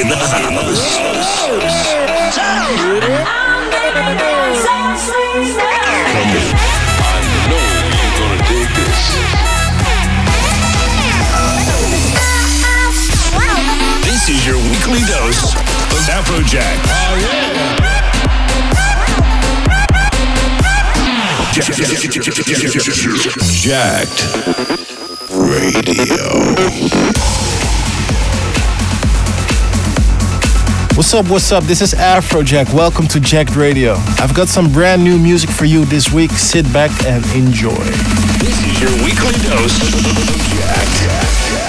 in the house. This is your weekly dose of Afrojack. Oh, yeah. Jacked Radio. What's up, what's up? This is Afrojack. Welcome to Jacked Radio. I've got some brand new music for you this week. Sit back and enjoy. This is your weekly dose of Jacked.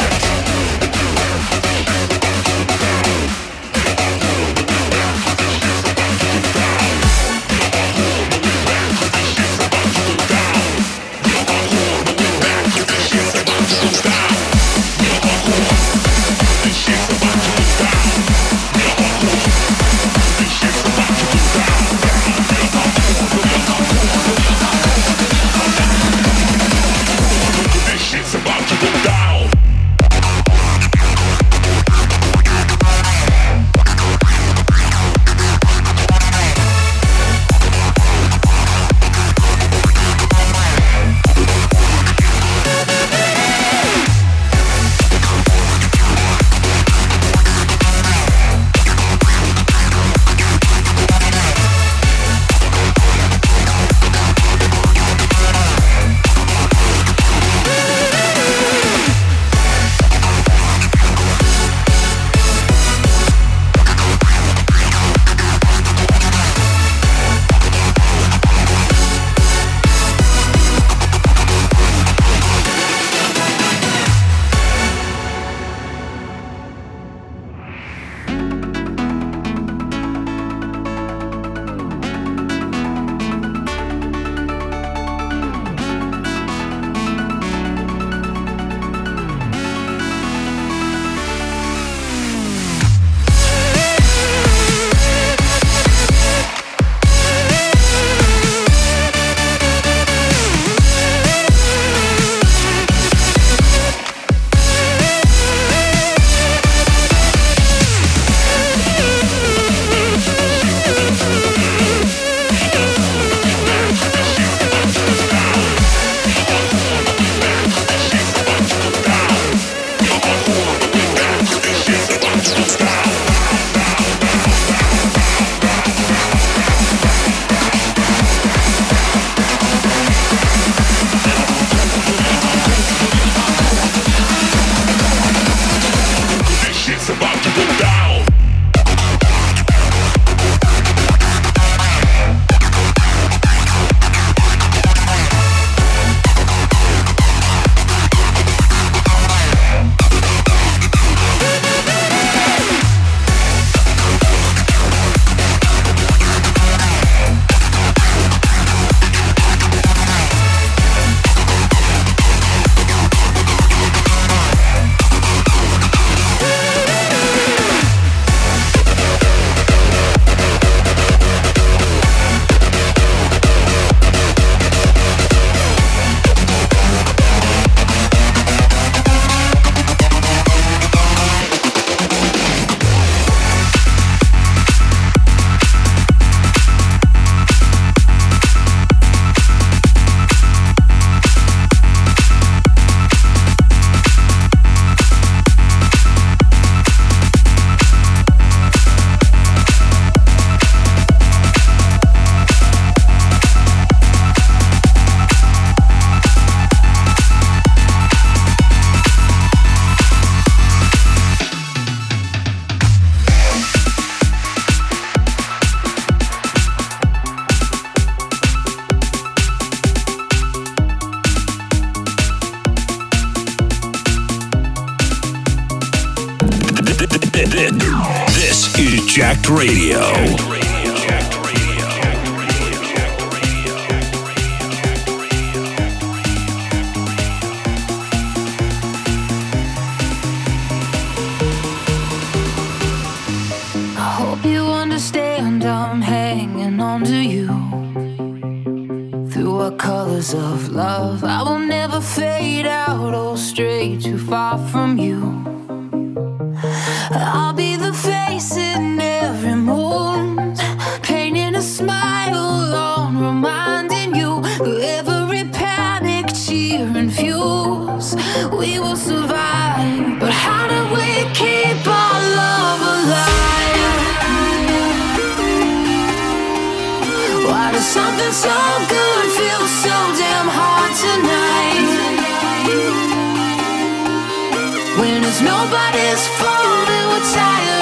Nobody's fault and we're tired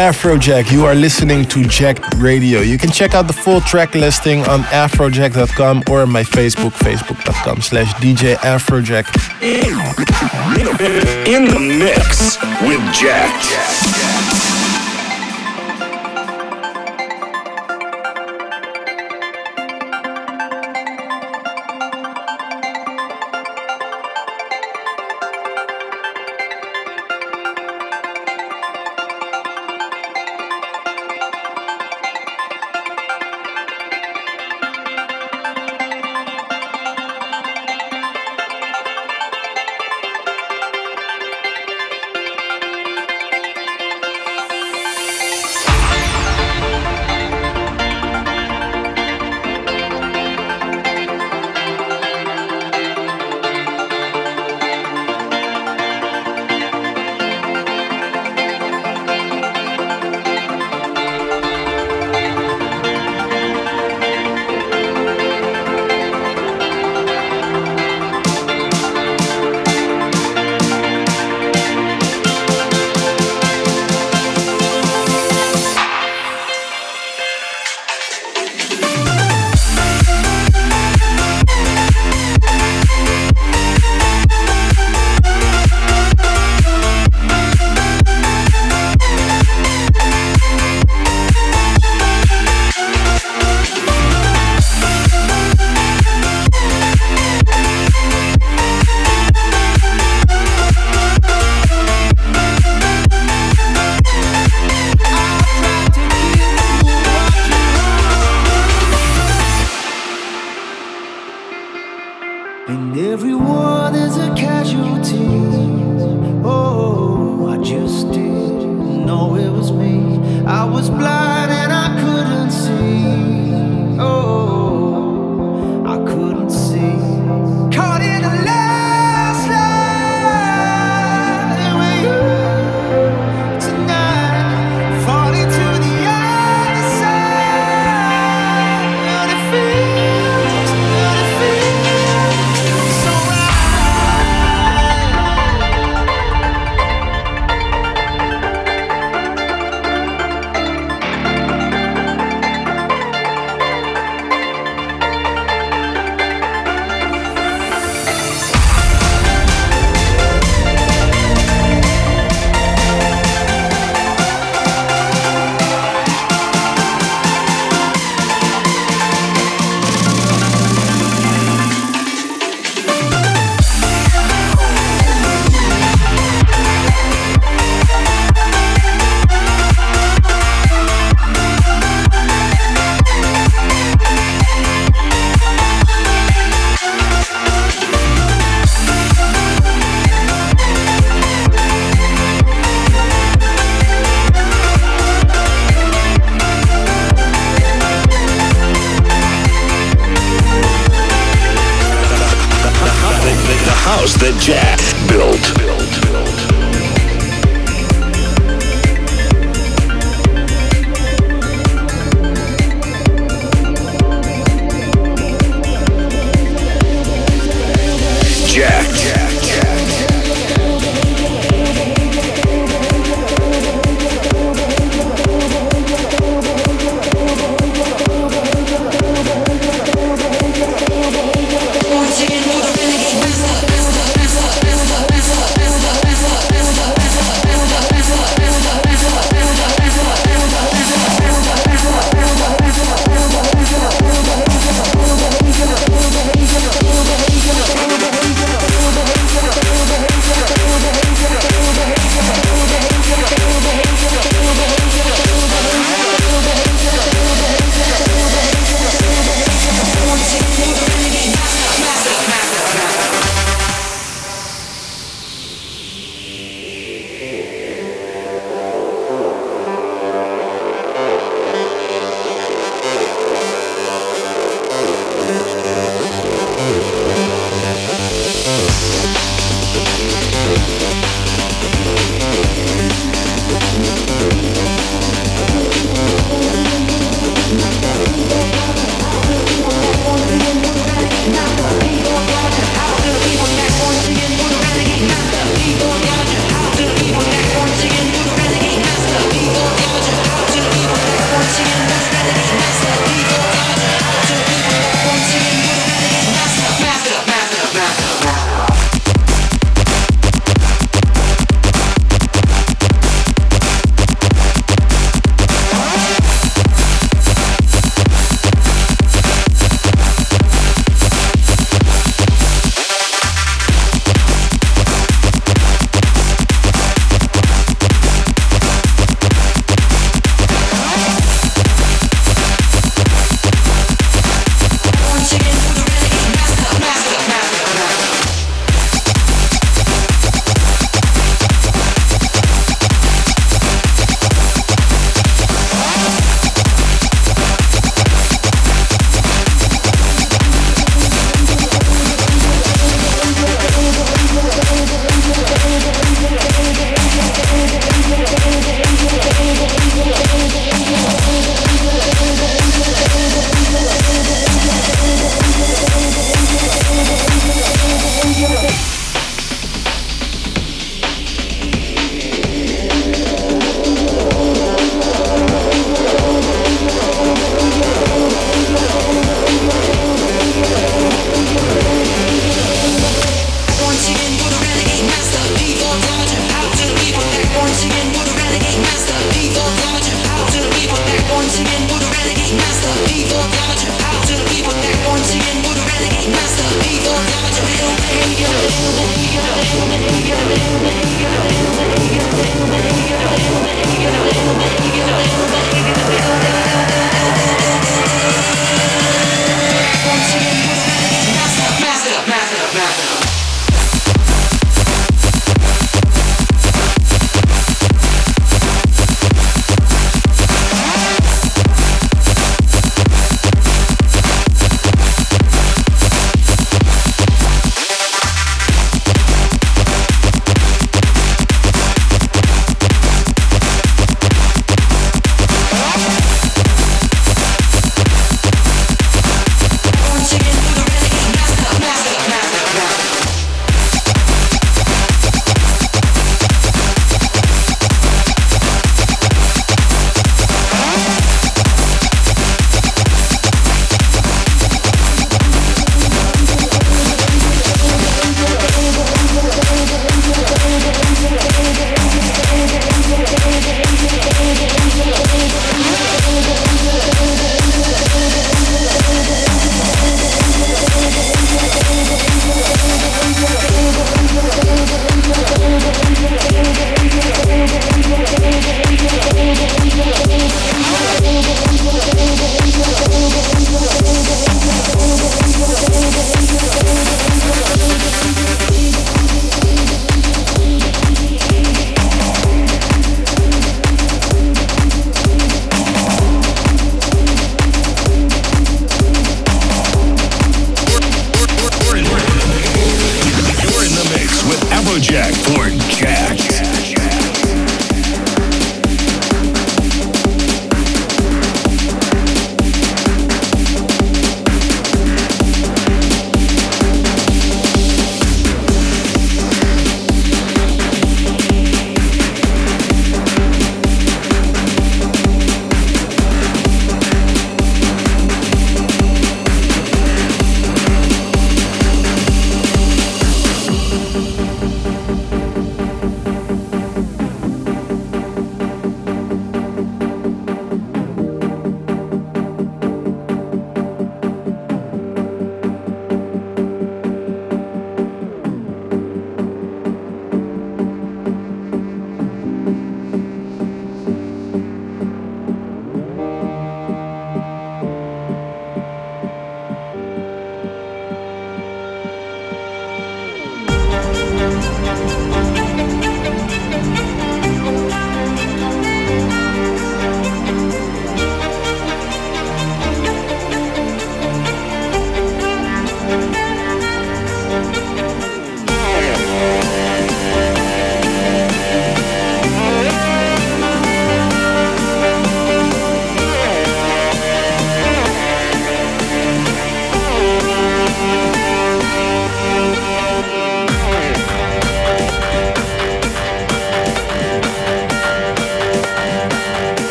Afrojack. You are listening to Jacked Radio. You can check out the full track listing on afrojack.com or my Facebook, facebook.com slash DJ Afrojack. In the mix with Jack.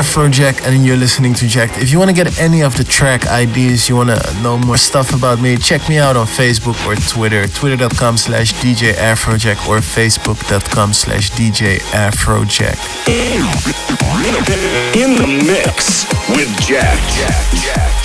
Afrojack and you're listening to Jacked. If you want to get any of the track ideas, you want to know more stuff about me, check me out on Facebook or Twitter. Twitter.com slash DJ Afrojack or Facebook.com slash DJ Afrojack. In the mix with Jack. Jack, Jack.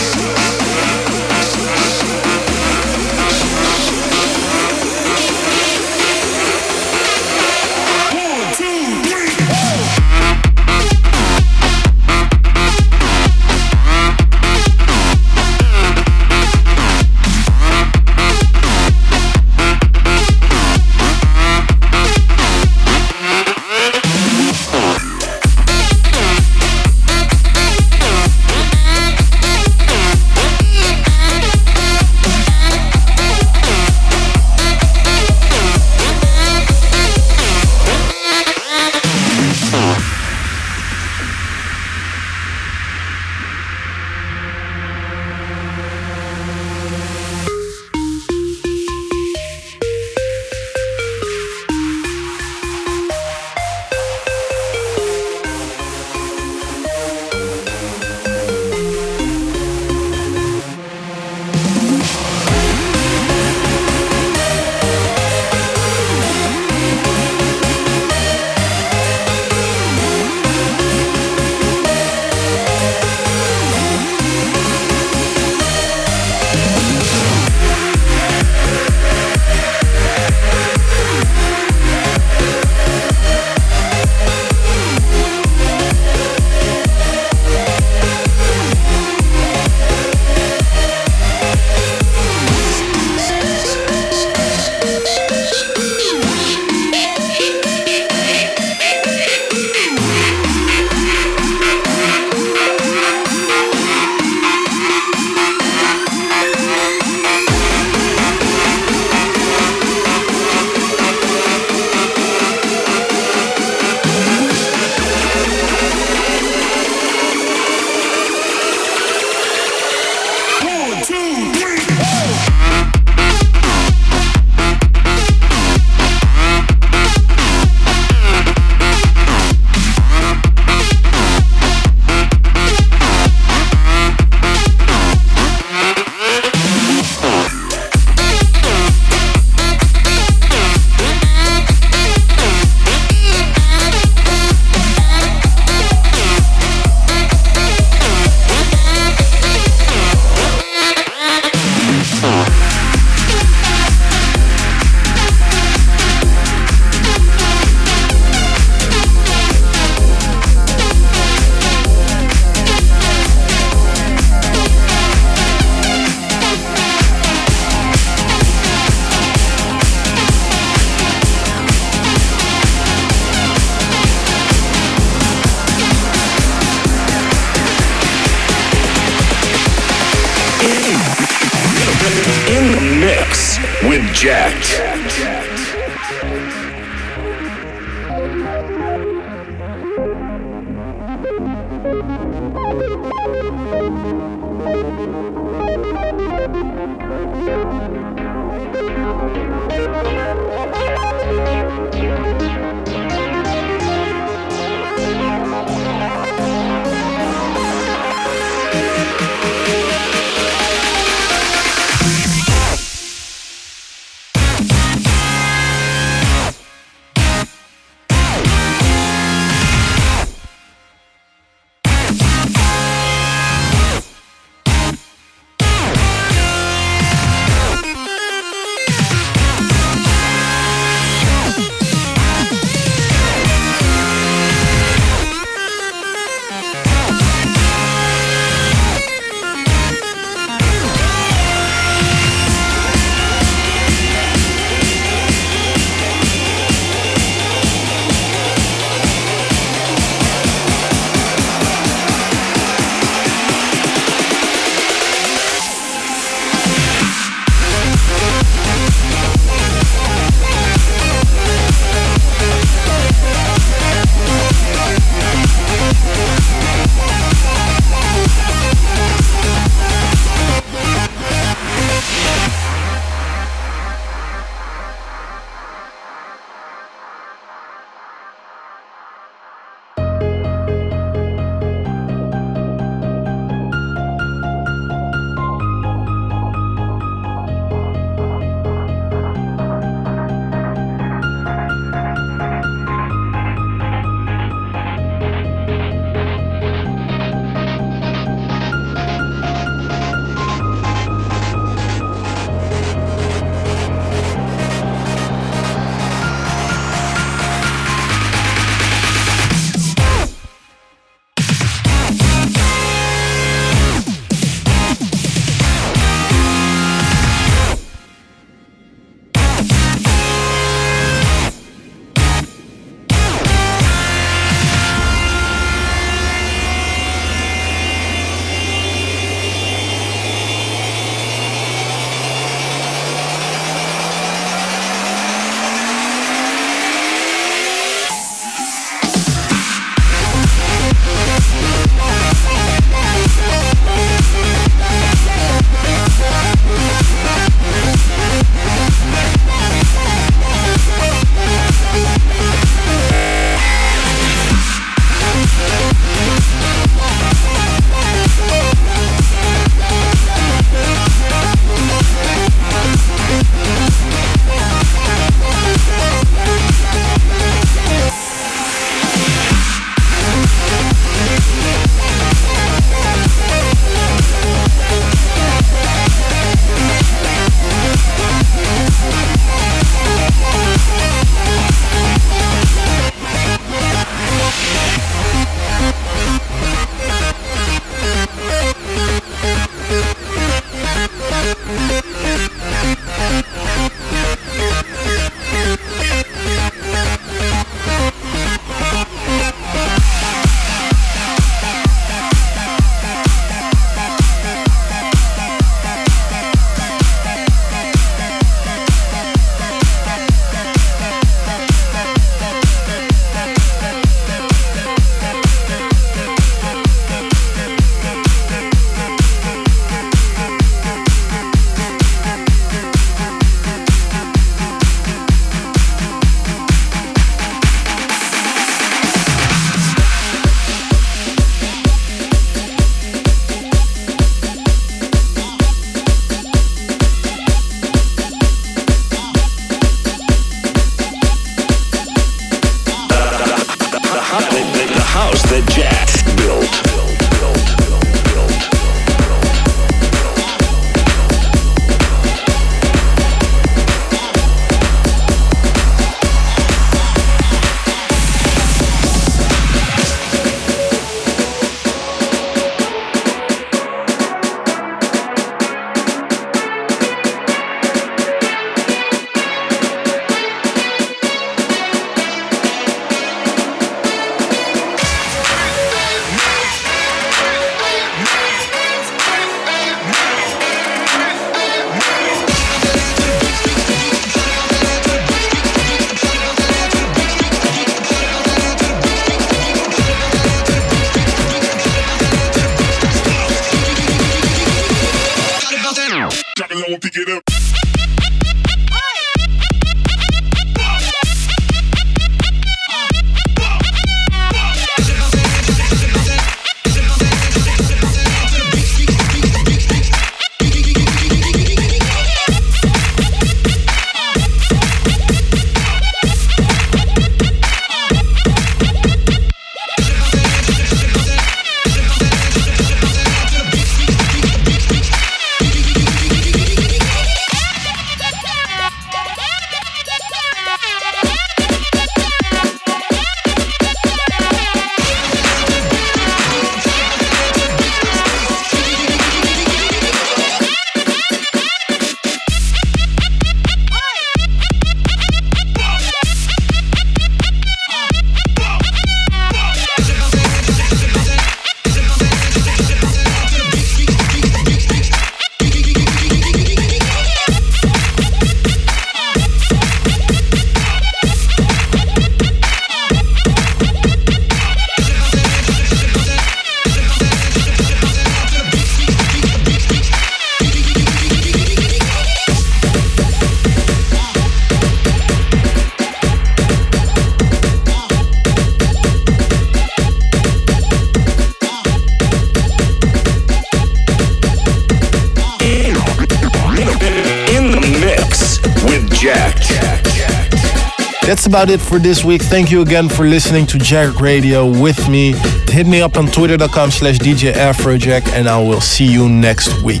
That's about it for this week. Thank you again for listening to Jacked Radio with me. Hit me up on twitter.com slash DJ Afrojack and I will see you next week.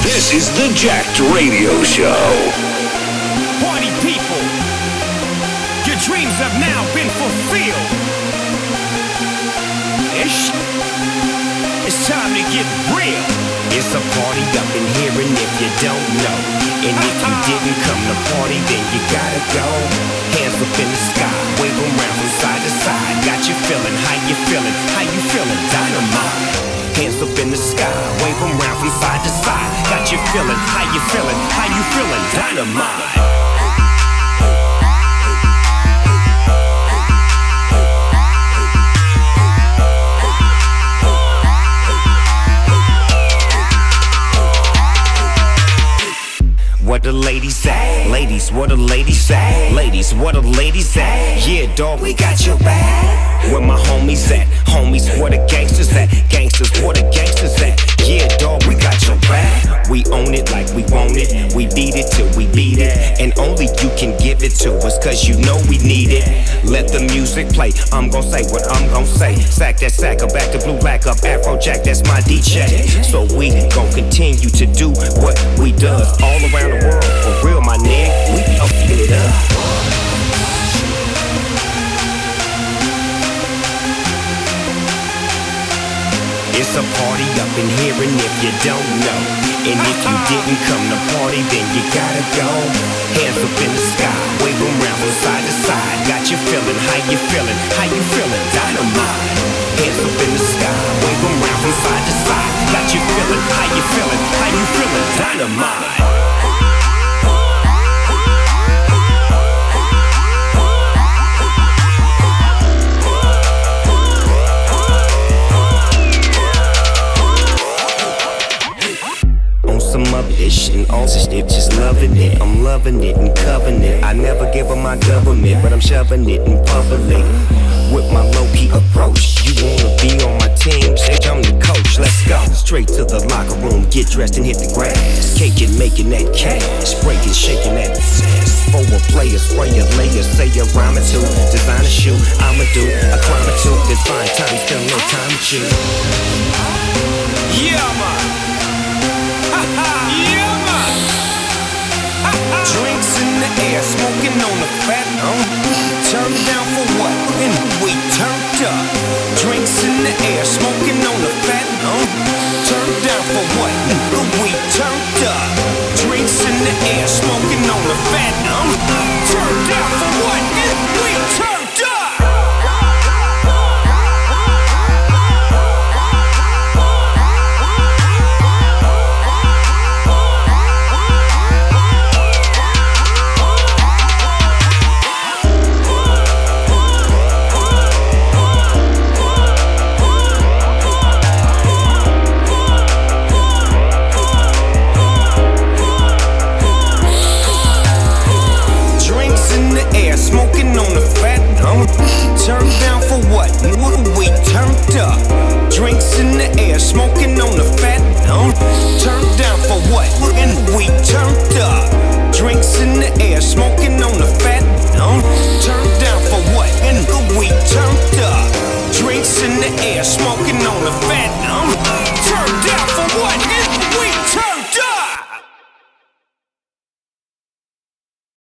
This is the Jacked Radio Show. Party people, your dreams have now been fulfilled. It's, it's time to get real. It's a party up in here, and if you don't know, and if you didn't come to party, then you gotta go. Hands up in the sky, wave them round from side to side. Got you feeling, how you feeling, how you feeling, dynamite. Hands up in the sky, wave them round from side to side. Got you feeling, how you feeling, how you feeling, dynamite. Ladies say? Ladies, what the ladies say? Ladies, what the ladies say? Yeah, dog, we got your back. Where my homies at? Homies, where the gangsters at? Gangsters, where the gangsters at? Yeah, dog, we got your back. We own it like we want it. We beat it till we beat it. And only you can give it to us, cause you know we need it. Let the music play. I'm gonna say what I'm gonna say. Sack that sack up, back to blue, black up, Afrojack, that's my DJ. So we gon' continue to do what we does all around the world. For real, my nigga, we up it up. It's a party up in here, and if you don't know, and if you didn't come to party, then you gotta go. Hands up in the sky, wave them round from side to side. Got you feeling, how you feeling, how you feeling, dynamite. Hands up in the sky, wave them round from side to side. Got you feeling, how you feeling, how you feeling, dynamite. It and covering it. I never give up my government, but I'm shoving it in public. with my low key approach. You wanna be on my team? Say I'm the coach. Let's go straight to the locker room, get dressed and hit the grass. Caking, making that cash, breaking, shaking that ass. For a player, spray a layer, say a rhyme or two. Design a shoe, I'ma do a climb or two. Then find time, a little time you. Yeah, man. yeah, in the air, smoking on the fat. Uh, turned down for what? And we turned up. Drinks in the air, smoking on the fat. Uh, turned down for what? And we turned up. Drinks in the air, smoking smoking on the fat. No, turned down for what? And we turned up. Drinks in the air, smoking on the fat. No, turned down for what? And we turned up. Drinks in the air, smoking.